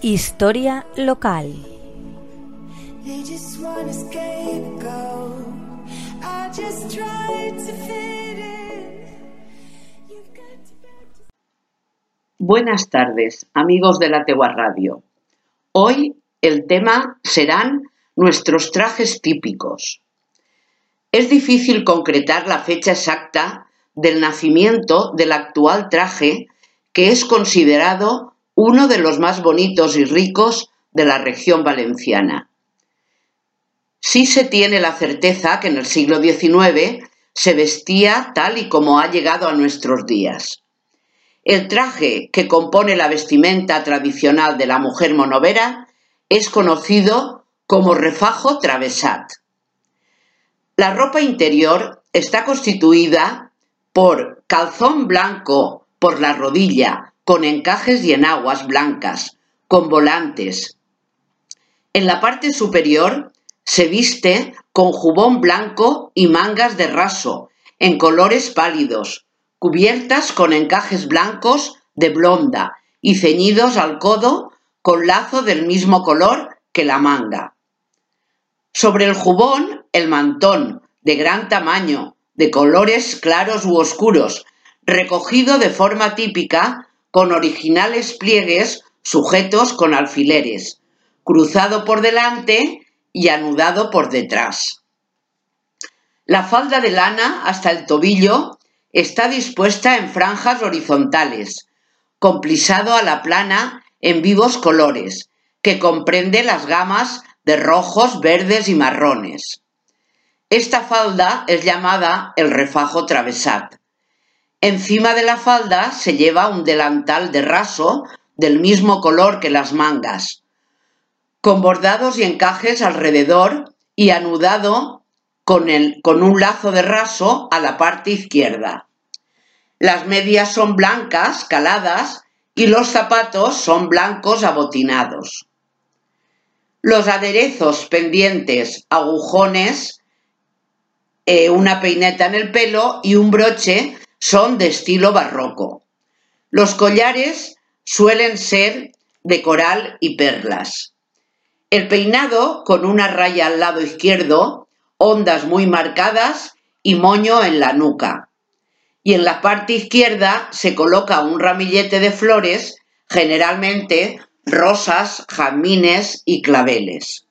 Historia local. Buenas tardes, amigos de la Tegua Radio. Hoy el tema serán nuestros trajes típicos. Es difícil concretar la fecha exacta del nacimiento del actual traje que es considerado uno de los más bonitos y ricos de la región valenciana. Sí se tiene la certeza que en el siglo XIX se vestía tal y como ha llegado a nuestros días. El traje que compone la vestimenta tradicional de la mujer monovera es conocido como refajo travesat. La ropa interior está constituida por calzón blanco por la rodilla con encajes y enaguas blancas, con volantes. En la parte superior se viste con jubón blanco y mangas de raso, en colores pálidos, cubiertas con encajes blancos de blonda y ceñidos al codo con lazo del mismo color que la manga. Sobre el jubón, el mantón, de gran tamaño, de colores claros u oscuros, recogido de forma típica con originales pliegues sujetos con alfileres, cruzado por delante y anudado por detrás. La falda de lana hasta el tobillo está dispuesta en franjas horizontales, con plisado a la plana en vivos colores, que comprende las gamas de rojos, verdes y marrones. Esta falda es llamada el refajo travesat Encima de la falda se lleva un delantal de raso del mismo color que las mangas, con bordados y encajes alrededor y anudado con, con un lazo de raso a la parte izquierda. Las medias son blancas, caladas, y los zapatos son blancos abotinados. Los aderezos pendientes, agujones, eh, una peineta en el pelo y un broche son de estilo barroco. Los collares suelen ser de coral y perlas. El peinado con una raya al lado izquierdo, ondas muy marcadas y moño en la nuca. Y en la parte izquierda se coloca un ramillete de flores, generalmente rosas, jazmines y claveles.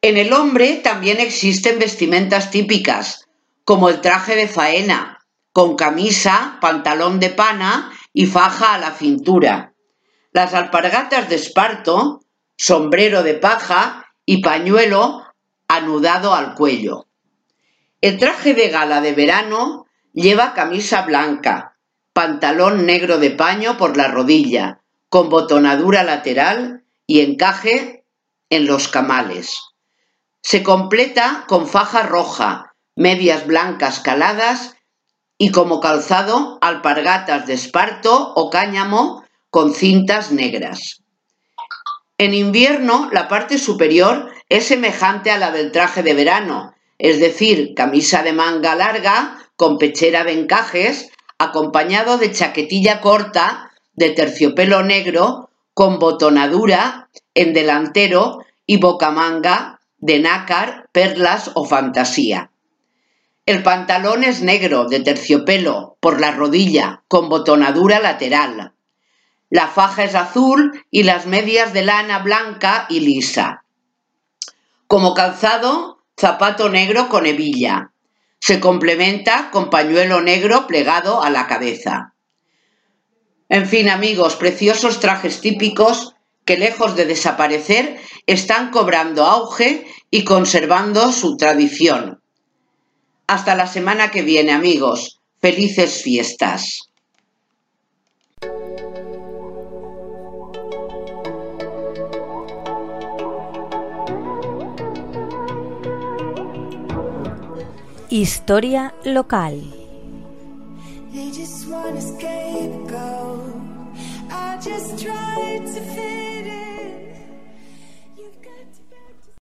En el hombre también existen vestimentas típicas, como el traje de faena, con camisa, pantalón de pana y faja a la cintura, las alpargatas de esparto, sombrero de paja y pañuelo anudado al cuello. El traje de gala de verano lleva camisa blanca, pantalón negro de paño por la rodilla, con botonadura lateral y encaje en los camales. Se completa con faja roja, medias blancas caladas y como calzado alpargatas de esparto o cáñamo con cintas negras. En invierno la parte superior es semejante a la del traje de verano, es decir, camisa de manga larga con pechera de encajes, acompañado de chaquetilla corta de terciopelo negro con botonadura en delantero y bocamanga de nácar, perlas o fantasía. El pantalón es negro, de terciopelo, por la rodilla, con botonadura lateral. La faja es azul y las medias de lana blanca y lisa. Como calzado, zapato negro con hebilla. Se complementa con pañuelo negro plegado a la cabeza. En fin, amigos, preciosos trajes típicos que lejos de desaparecer están cobrando auge y conservando su tradición hasta la semana que viene, amigos. Felices fiestas. Historia local. just